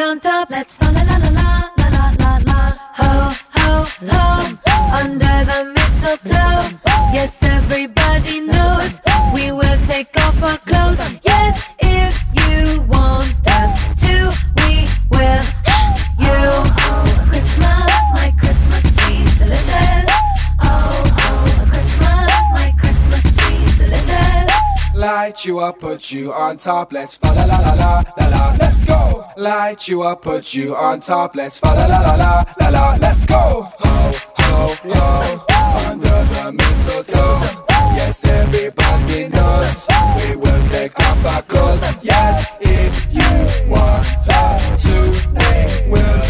on top. Let's fa la la la la la la la la. Ho ho ho, under the mistletoe. Yes, everybody knows we will take off our clothes. Yes, if you want us to, we will. You, Christmas, my Christmas tree's delicious. Oh, oh, Christmas, my Christmas tree's delicious. Light you up, put you on top, let's fa la la la la la la, let's go. Light you up, put you on top, let's fa la la la la la la, let's go. Ho ho ho, under the mistletoe. Yes, everybody knows we will take off our clothes. Yes, if you want us to, we will.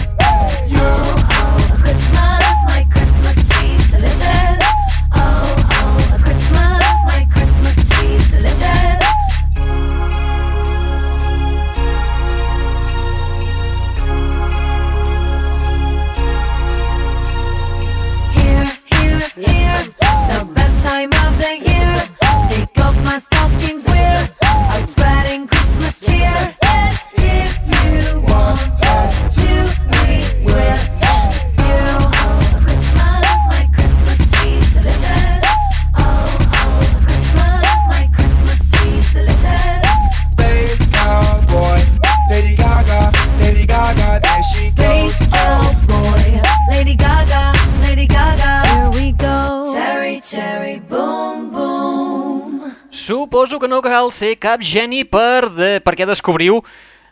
Suposo que no cal ser cap geni per de, perquè descobriu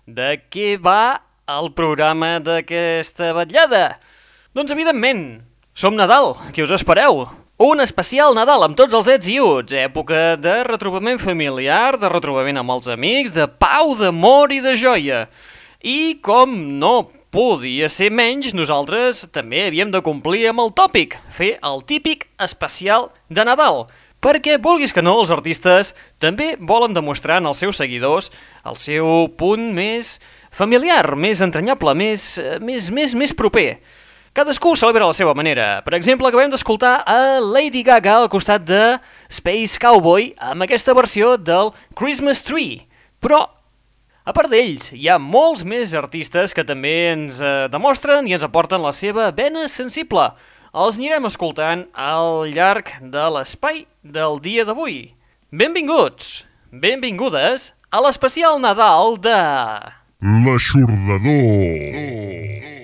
de què va el programa d'aquesta vetllada. Doncs evidentment, som Nadal, què us espereu? Un especial Nadal amb tots els ets i uts, època de retrobament familiar, de retrobament amb els amics, de pau, d'amor i de joia. I com no podia ser menys, nosaltres també havíem de complir amb el tòpic, fer el típic especial de Nadal, perquè, vulguis que no, els artistes també volen demostrar als seus seguidors el seu punt més familiar, més entranyable, més, eh, més, més, més proper. Cadascú celebra a la seva manera. Per exemple, acabem d'escoltar a Lady Gaga al costat de Space Cowboy amb aquesta versió del Christmas Tree. Però a part d'ells, hi ha molts més artistes que també ens eh, demostren i ens aporten la seva vena sensible. Els anirem escoltant al llarg de l'espai del dia d'avui. Benvinguts, benvingudes a l'especial Nadal de... L'aixordador. Quan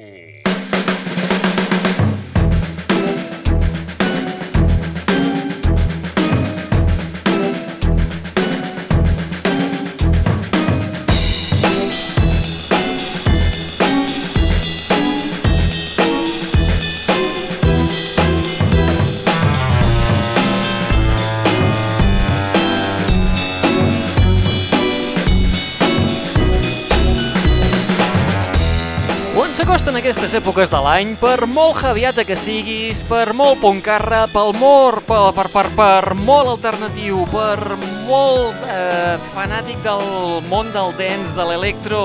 aquestes èpoques de l'any, per molt javiata que siguis, per molt poncarra, pel mor, per, per, per, per molt alternatiu, per molt eh, fanàtic del món del dance, de l'electro,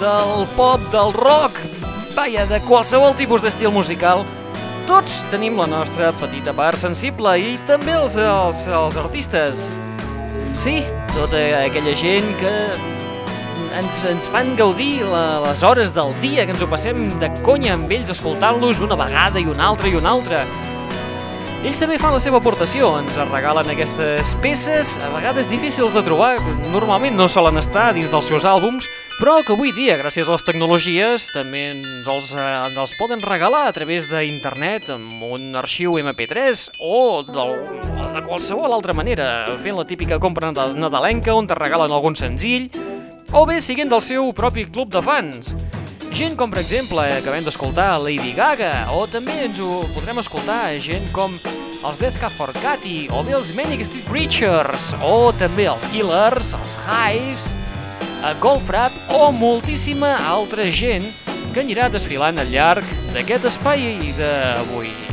del pop, del rock, vaja, de qualsevol tipus d'estil musical, tots tenim la nostra petita part sensible i també els, els, els artistes. Sí, tota aquella gent que ens, ens fan gaudir la, les hores del dia, que ens ho passem de conya amb ells escoltant-los una vegada i una altra i una altra. Ells també fan la seva aportació, ens regalen aquestes peces, a vegades difícils de trobar, normalment no solen estar dins dels seus àlbums, però que avui dia, gràcies a les tecnologies, també ens els, eh, ens els poden regalar a través d'internet amb un arxiu MP3 o del, de qualsevol altra manera, fent la típica compra nada- nadalenca on te regalen algun senzill, o bé siguin del seu propi club de fans. Gent com, per exemple, acabem d'escoltar Lady Gaga, o també ens ho podrem escoltar gent com els Death Cab for Cutie, o bé els Manic Street Preachers, o també els Killers, els Hives, a Goldfrapp o moltíssima altra gent que anirà desfilant al llarg d'aquest espai d'avui.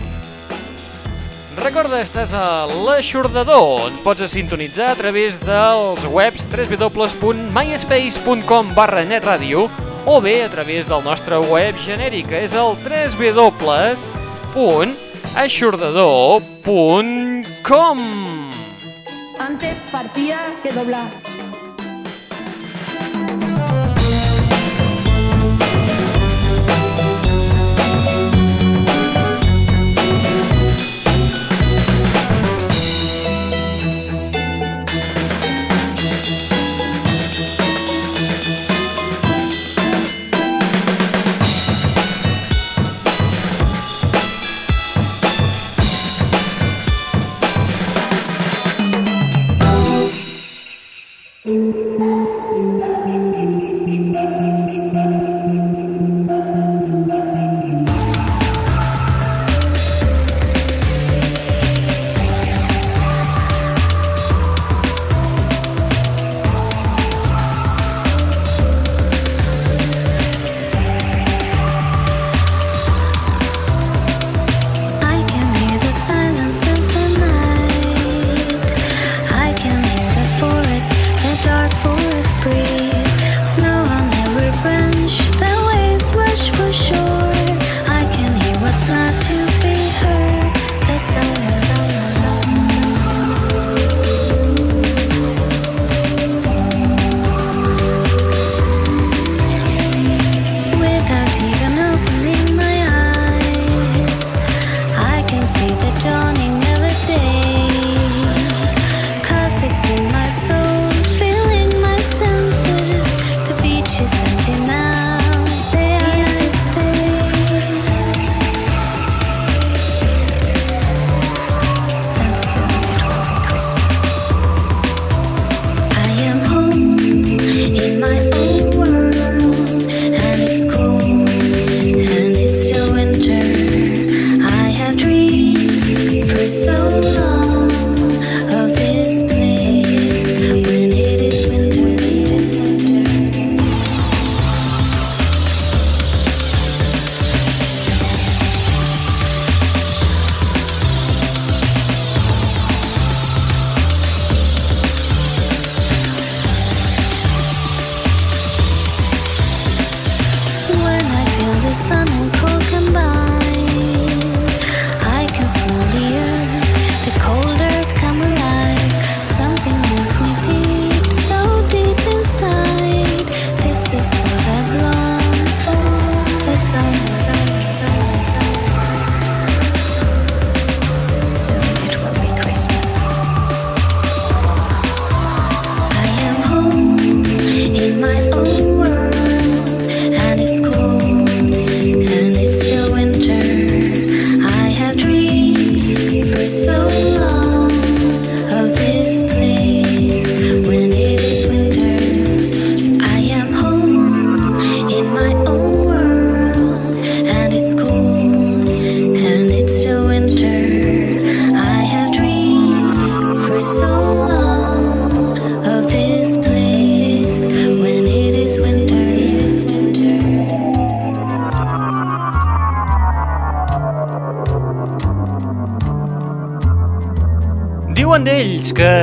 Recorda, estàs a l'Aixordador. Ens pots sintonitzar a través dels webs www.myspace.com barra netradio o bé a través del nostre web genèric, que és el www.aixordador.com Antes partía que doblar.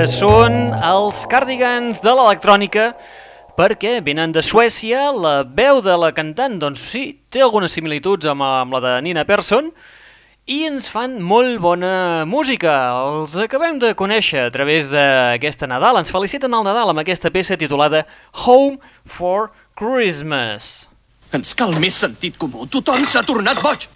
Són els cardigans de l'electrònica perquè venen de Suècia, la veu de la cantant, doncs sí, té algunes similituds amb, amb la de Nina Persson, i ens fan molt bona música. Els acabem de conèixer a través d'aquesta Nadal. Ens feliciten el Nadal amb aquesta peça titulada Home for Christmas. Ens cal més sentit comú. Tothom s'ha tornat boig.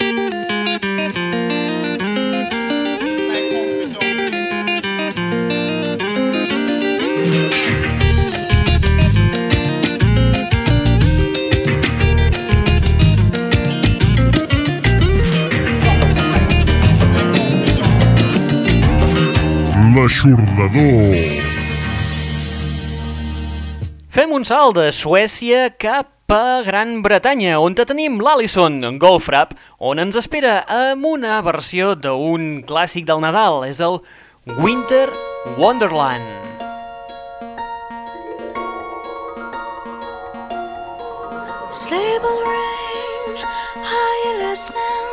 Obrador. Fem un salt de Suècia cap a Gran Bretanya, on tenim l'Allison Golfrap, on ens espera amb una versió d'un clàssic del Nadal, és el Winter Wonderland. Stable rain, ring, are you listening?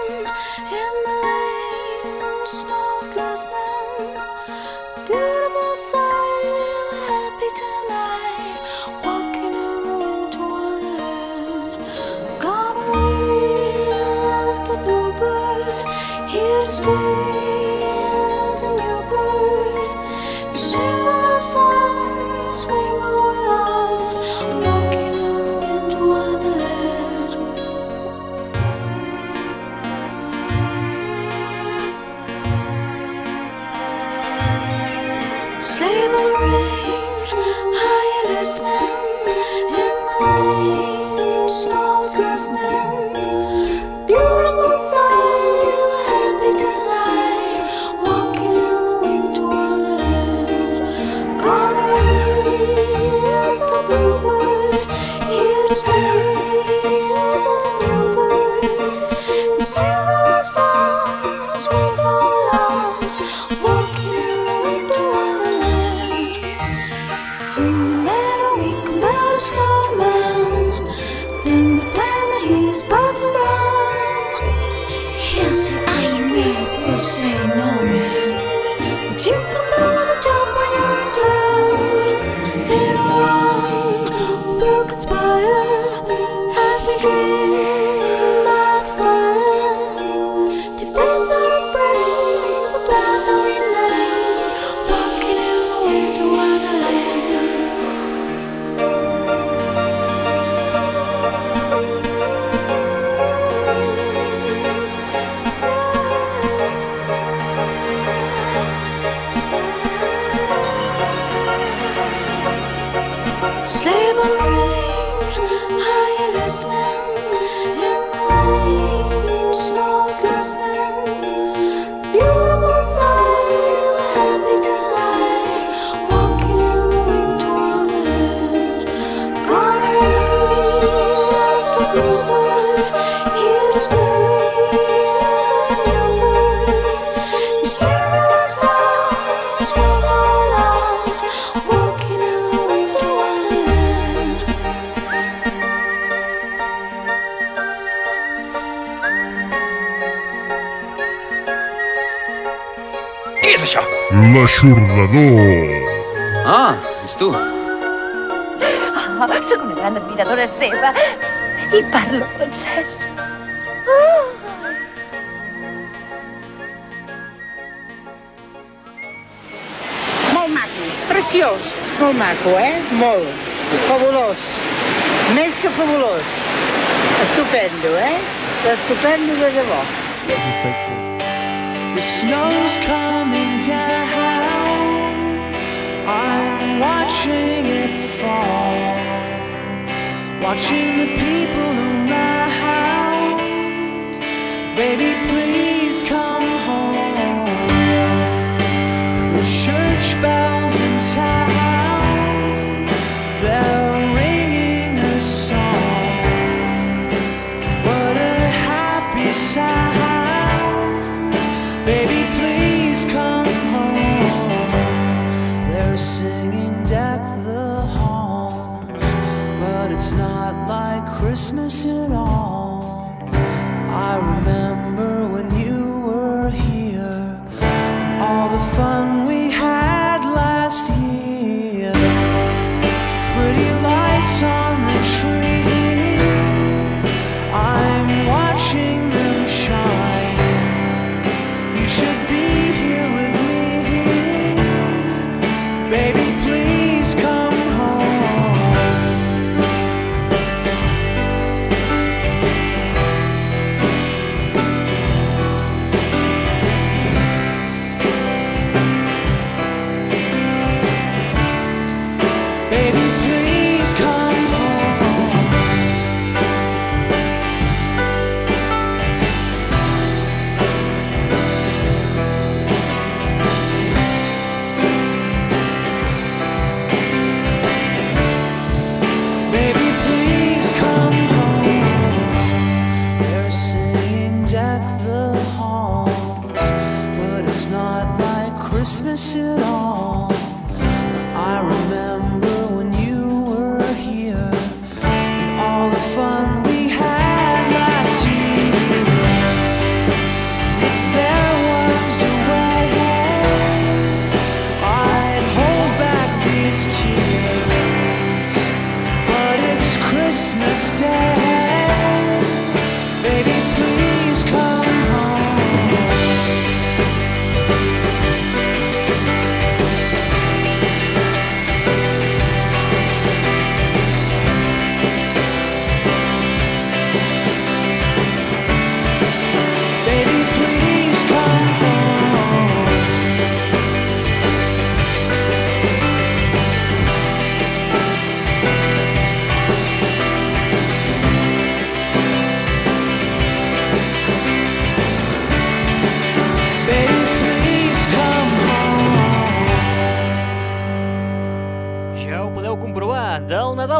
Verdú. Ah, és tu. Oh, sóc una gran admiradora seva i parlo francès. Ah. Preciós. Molt maco, eh? Molt. Fabulós. Més que fabulós. Estupendo, eh? Estupendo de debò. It's snow's coming down. I'm watching it fall, watching the people around. Baby, please come home. The church bell.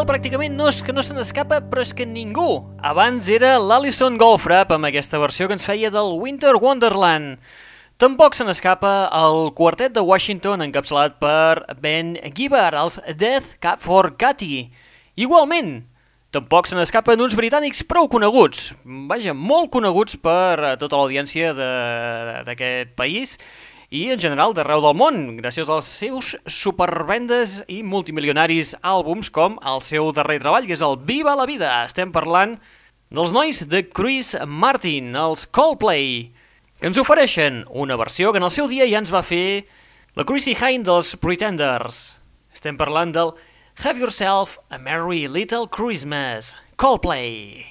Nadal pràcticament no és que no se n'escapa, però és que ningú. Abans era l'Alison Goldfrapp amb aquesta versió que ens feia del Winter Wonderland. Tampoc se n'escapa el quartet de Washington encapçalat per Ben Gibbard, els Death Cab for Cathy. Igualment, tampoc se n'escapen uns britànics prou coneguts, vaja, molt coneguts per eh, tota l'audiència d'aquest país i en general d'arreu del món, gràcies als seus supervendes i multimilionaris àlbums com el seu darrer treball, que és el Viva la Vida. Estem parlant dels nois de Chris Martin, els Coldplay, que ens ofereixen una versió que en el seu dia ja ens va fer la Chrissy Hine dels Pretenders. Estem parlant del Have Yourself a Merry Little Christmas, Coldplay.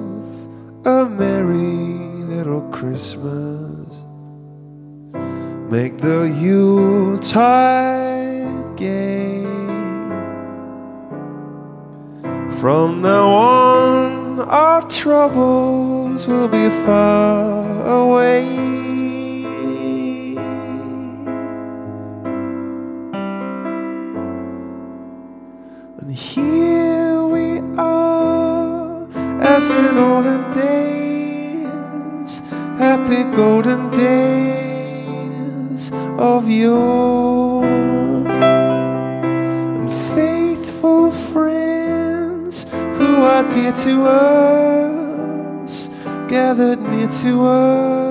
a merry little Christmas. Make the Yuletide gay. From now on, our troubles will be far away. In olden days, happy golden days of yore. And faithful friends who are dear to us, gathered near to us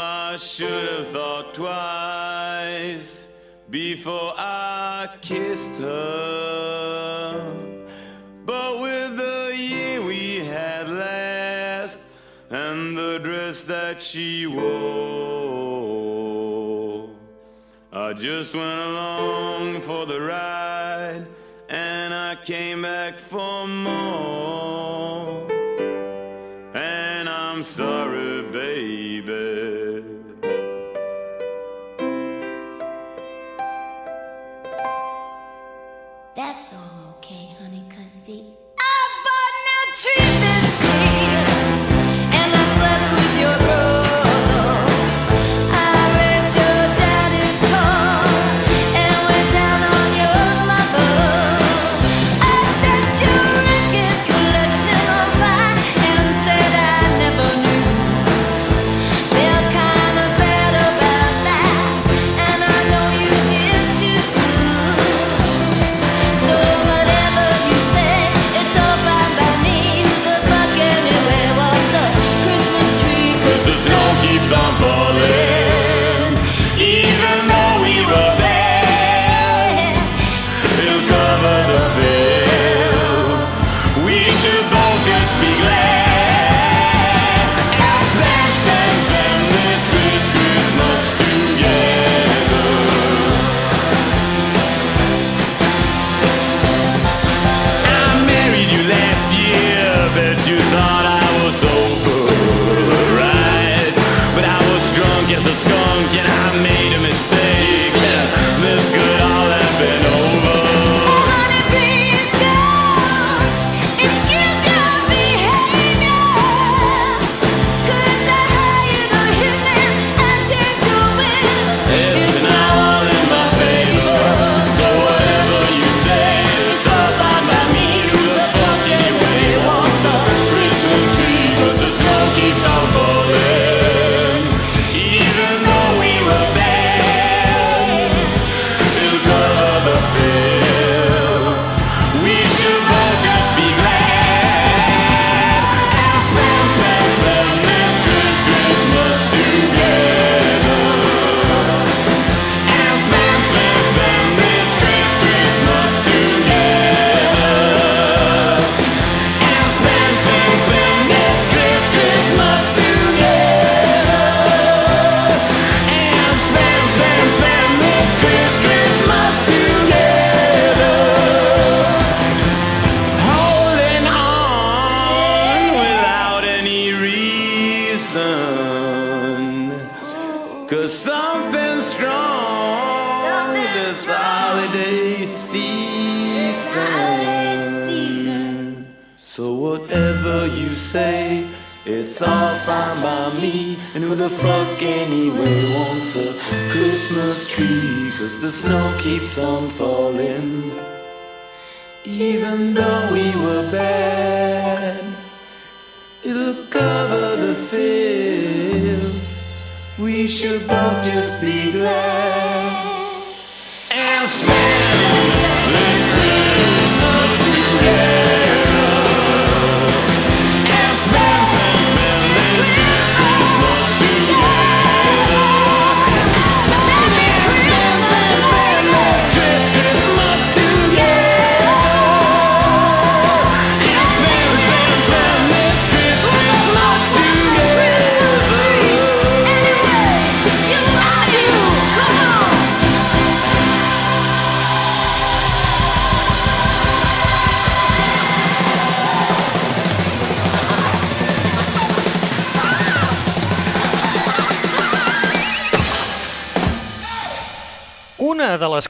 I should have thought twice before I kissed her. But with the year we had last and the dress that she wore, I just went along for the ride and I came back for more.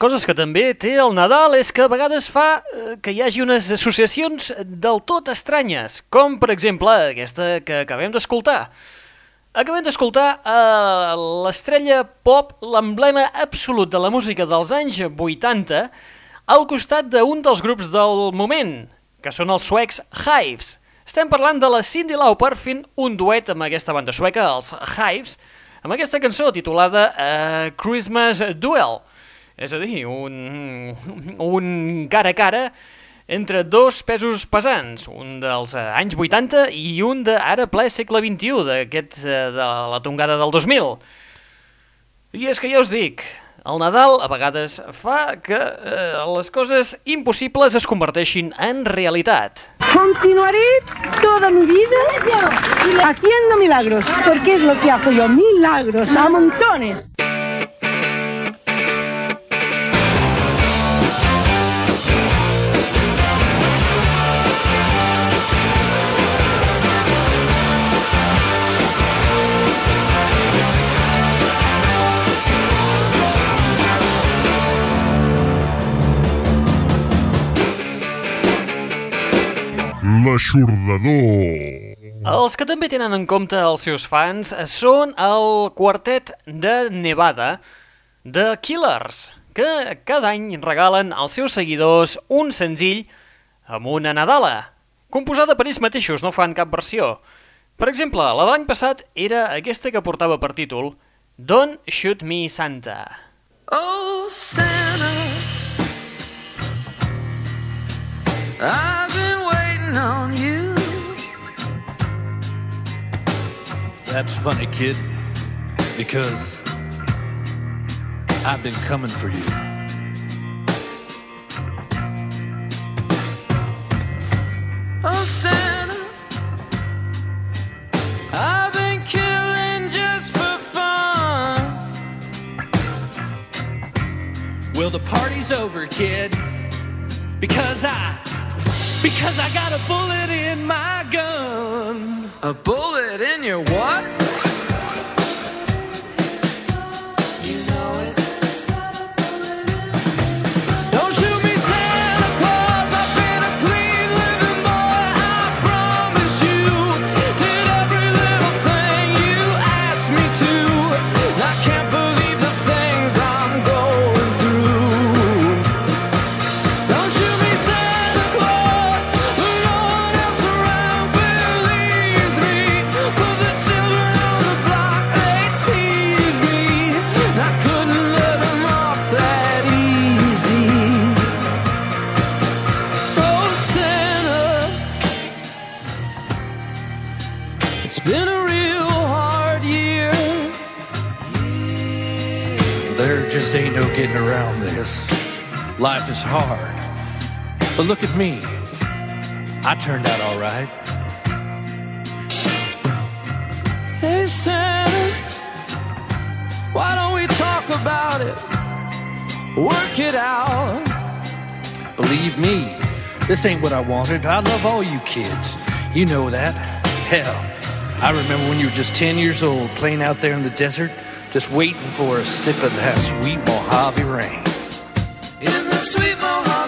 coses que també té el Nadal és que a vegades fa eh, que hi hagi unes associacions del tot estranyes, com per exemple aquesta que acabem d'escoltar. Acabem d'escoltar a uh, l'estrella pop, l'emblema absolut de la música dels anys 80, al costat d'un dels grups del moment, que són els suecs Hives. Estem parlant de la Cindy Lauper fent un duet amb aquesta banda sueca, els Hives, amb aquesta cançó titulada uh, Christmas Duel. És a dir, un, un cara a cara entre dos pesos pesants, un dels anys 80 i un de ara ple segle XXI, d'aquest eh, de la tongada del 2000. I és que ja us dic, el Nadal a vegades fa que eh, les coses impossibles es converteixin en realitat. Continuaré toda mi vida haciendo milagros, porque es lo que hago yo, milagros a montones. L'aixordador. Els que també tenen en compte els seus fans són el quartet de Nevada, The Killers, que cada any regalen als seus seguidors un senzill amb una Nadala, composada per ells mateixos, no fan cap versió. Per exemple, la de l'any passat era aquesta que portava per títol Don't Shoot Me Santa. Oh, Santa, I've on you. That's funny, kid, because I've been coming for you. Oh, Santa, I've been killing just for fun. Well, the party's over, kid, because I, because I got a bullet in my gun. A bullet in your what? Getting around this. Life is hard. But look at me. I turned out all right. Hey, Santa, why don't we talk about it? Work it out. Believe me, this ain't what I wanted. I love all you kids. You know that. Hell, I remember when you were just 10 years old playing out there in the desert, just waiting for a sip of that sweet Mojave rain. In the sweet Mojave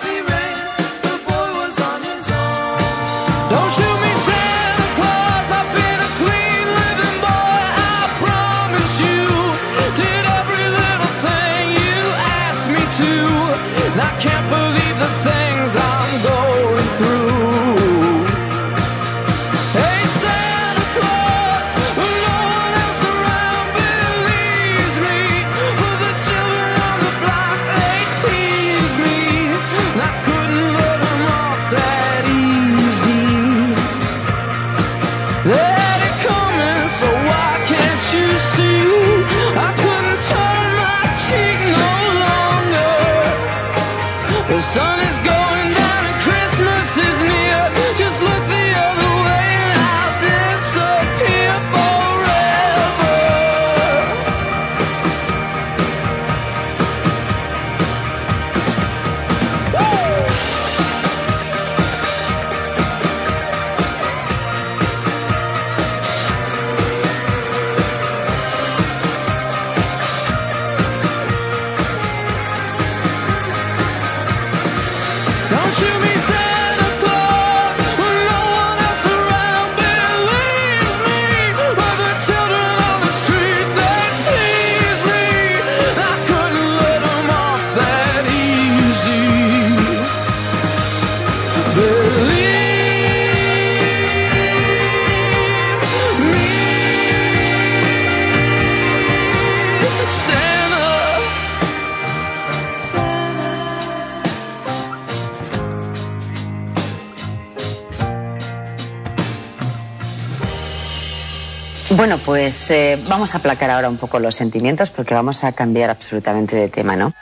pues eh, vamos a aplacar ahora un poco los sentimientos porque vamos a cambiar absolutamente de tema, ¿no?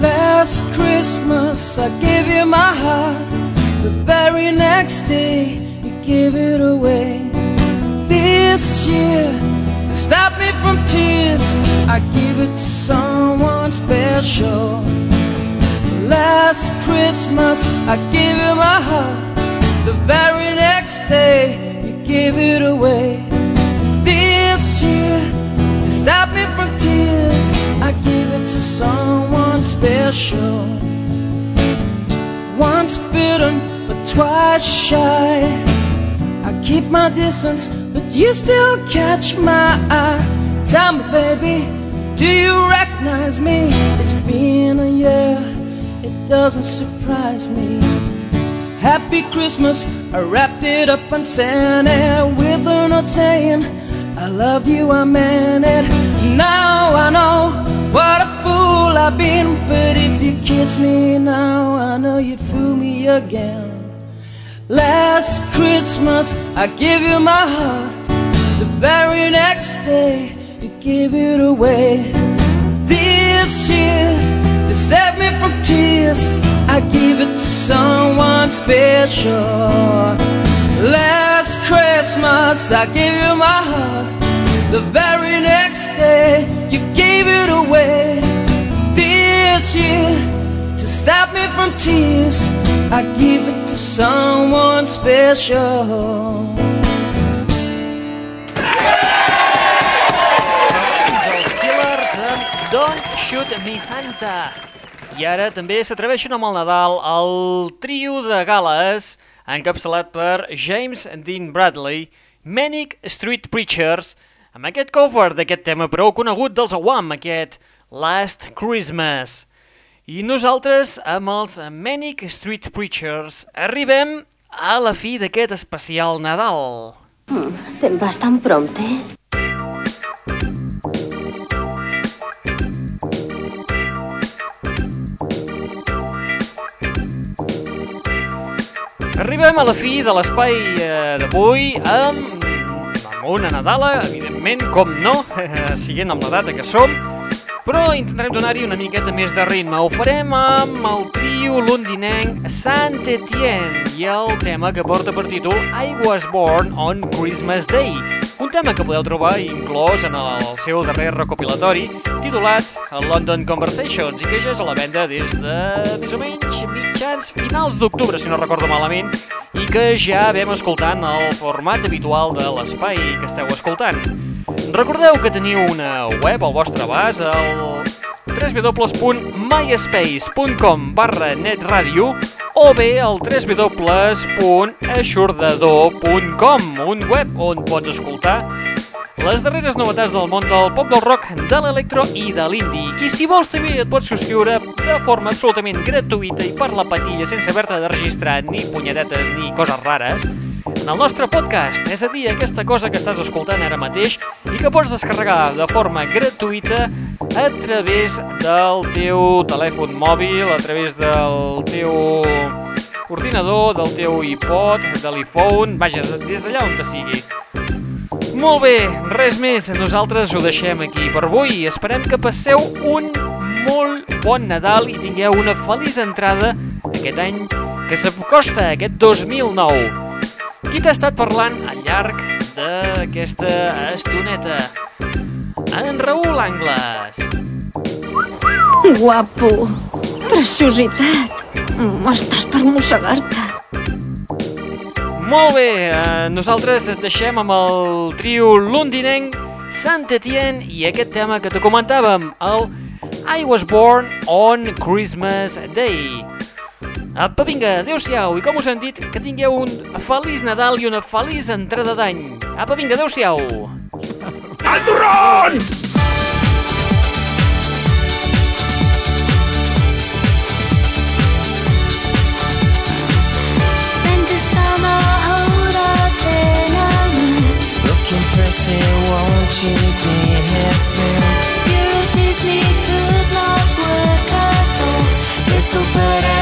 Last Christmas I gave you my heart. The very next day you gave it away. I give it to someone special. Last Christmas I gave you my heart. The very next day you gave it away. This year, to stop me from tears, I give it to someone special. Once bitten, but twice shy. I keep my distance, but you still catch my eye. Tell me, baby, do you recognize me? It's been a year, it doesn't surprise me. Happy Christmas, I wrapped it up and sent it with a note saying, I loved you, I meant it. Now I know what a fool I've been, but if you kiss me now, I know you'd fool me again. Last Christmas, I gave you my heart. The very next day, gave it away. This year, to save me from tears, I give it to someone special. Last Christmas, I gave you my heart. The very next day, you gave it away. This year, to stop me from tears, I give it to someone special. Shoot Me Santa. I ara també s'atreveixen amb el Nadal el trio de gales encapçalat per James Dean Bradley, Manic Street Preachers, amb aquest cover d'aquest tema prou conegut dels Awam, aquest Last Christmas. I nosaltres, amb els Manic Street Preachers, arribem a la fi d'aquest especial Nadal. Mm, Te'n vas tan prompte? Arribem a la fi de l'espai eh, d'avui amb, amb una Nadala, evidentment, com no, siguent amb la data que som, però intentarem donar-hi una miqueta més de ritme. Ho farem amb el trio londinenc Saint Etienne i el tema que porta per títol I Was Born on Christmas Day, un tema que podeu trobar inclòs en el seu darrer recopilatori titulat London Conversations i que ja és a la venda des de més o menys mitjans finals d'octubre, si no recordo malament, i que ja vam escoltar en el format habitual de l'espai que esteu escoltant. Recordeu que teniu una web al vostre abast, al www.myspace.com barra netradio o bé al www.aixordador.com, un web on pots escoltar les darreres novetats del món del pop del rock, de l'electro i de l'indie. I si vols també et pots subscriure de forma absolutament gratuïta i per la patilla sense haver-te de registrar ni punyetetes ni coses rares en el nostre podcast, és a dir, aquesta cosa que estàs escoltant ara mateix i que pots descarregar de forma gratuïta a través del teu telèfon mòbil, a través del teu ordinador, del teu iPod, de l'iPhone, vaja, des d'allà on te sigui. Molt bé, res més, nosaltres ho deixem aquí per avui. Esperem que passeu un molt bon Nadal i tingueu una feliç entrada aquest any que s'acosta, aquest 2009. Qui t'ha estat parlant al llarg d'aquesta estoneta? En Raül Angles. Guapo, preciositat. Mm, Estàs per mossegar-te. Molt bé, eh, nosaltres et deixem amb el trio londinenc Sant Etienne i aquest tema que te comentàvem, el I Was Born on Christmas Day. Apa, vinga, adeu-siau, i com us han dit, que tingueu un feliç Nadal i una feliç entrada d'any. Apa, vinga, adeu-siau. Al turrón! pretty, won't you be here soon? Euro Disney could not work at all. Little bird.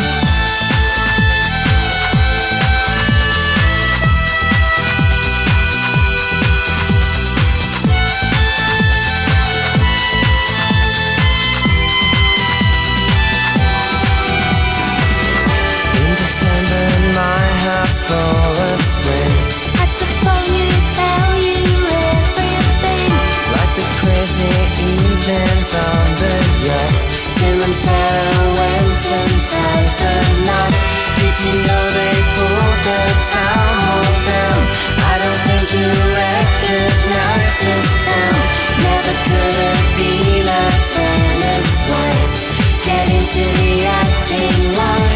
You know they pulled the down. I don't think you recognize this town. Never could have been a tennis wife. Get into the acting line.